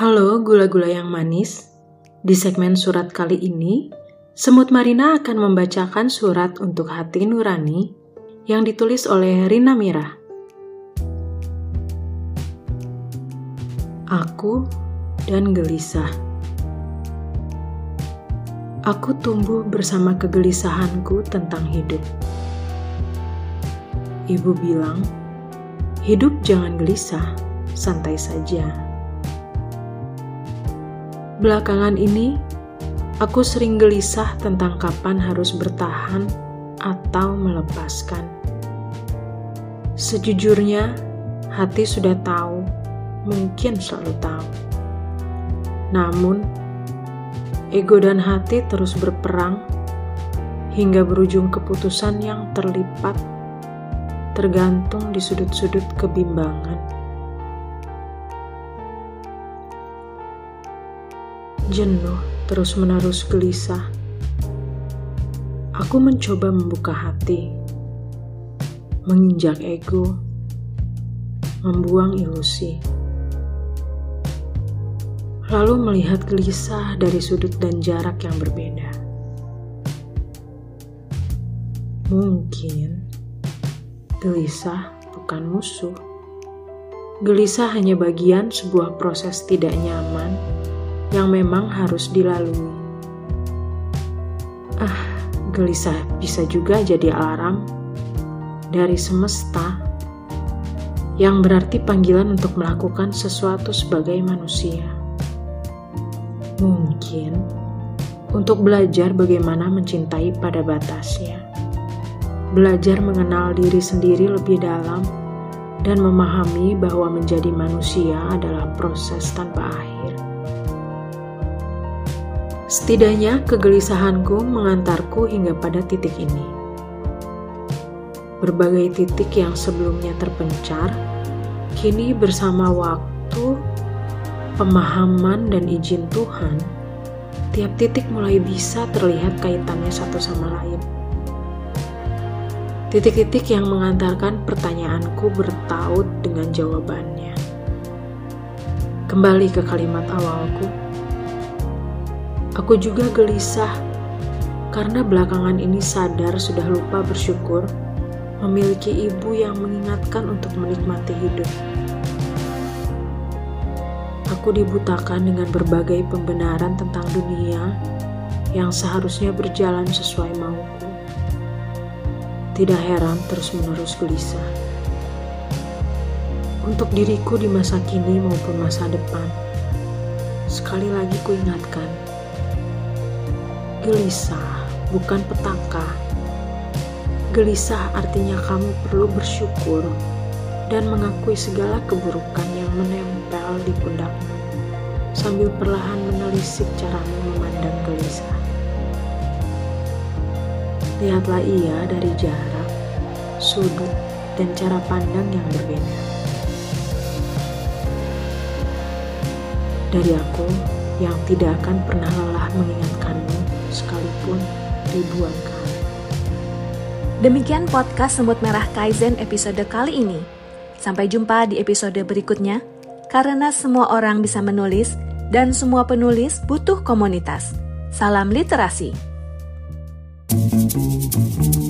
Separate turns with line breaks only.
Halo gula-gula yang manis. Di segmen surat kali ini, Semut Marina akan membacakan surat untuk hati nurani yang ditulis oleh Rina Mira. Aku dan gelisah. Aku tumbuh bersama kegelisahanku tentang hidup. Ibu bilang, hidup jangan gelisah, santai saja. Belakangan ini, aku sering gelisah tentang kapan harus bertahan atau melepaskan. Sejujurnya, hati sudah tahu, mungkin selalu tahu. Namun, ego dan hati terus berperang hingga berujung keputusan yang terlipat, tergantung di sudut-sudut kebimbangan. Jenuh, terus-menerus gelisah. Aku mencoba membuka hati, menginjak ego, membuang ilusi. Lalu melihat gelisah dari sudut dan jarak yang berbeda. Mungkin gelisah bukan musuh. Gelisah hanya bagian sebuah proses tidak nyaman yang memang harus dilalui. Ah, gelisah bisa juga jadi alarm dari semesta yang berarti panggilan untuk melakukan sesuatu sebagai manusia. Mungkin untuk belajar bagaimana mencintai pada batasnya. Belajar mengenal diri sendiri lebih dalam dan memahami bahwa menjadi manusia adalah proses tanpa akhir. Setidaknya kegelisahanku mengantarku hingga pada titik ini. Berbagai titik yang sebelumnya terpencar, kini bersama waktu, pemahaman, dan izin Tuhan, tiap titik mulai bisa terlihat kaitannya satu sama lain. Titik-titik yang mengantarkan pertanyaanku bertaut dengan jawabannya. Kembali ke kalimat awalku Aku juga gelisah karena belakangan ini sadar sudah lupa bersyukur memiliki ibu yang mengingatkan untuk menikmati hidup. Aku dibutakan dengan berbagai pembenaran tentang dunia yang seharusnya berjalan sesuai mauku. Tidak heran terus-menerus gelisah. Untuk diriku di masa kini maupun masa depan, sekali lagi kuingatkan, Gelisah bukan petaka. Gelisah artinya kamu perlu bersyukur dan mengakui segala keburukan yang menempel di pundakmu sambil perlahan menelisik caramu memandang gelisah. Lihatlah ia dari jarak, sudut, dan cara pandang yang berbeda. Dari aku yang tidak akan pernah lelah mengingatkanmu sekalipun ribuan kali.
Demikian podcast Semut Merah Kaizen episode kali ini. Sampai jumpa di episode berikutnya, karena semua orang bisa menulis dan semua penulis butuh komunitas. Salam literasi. thank you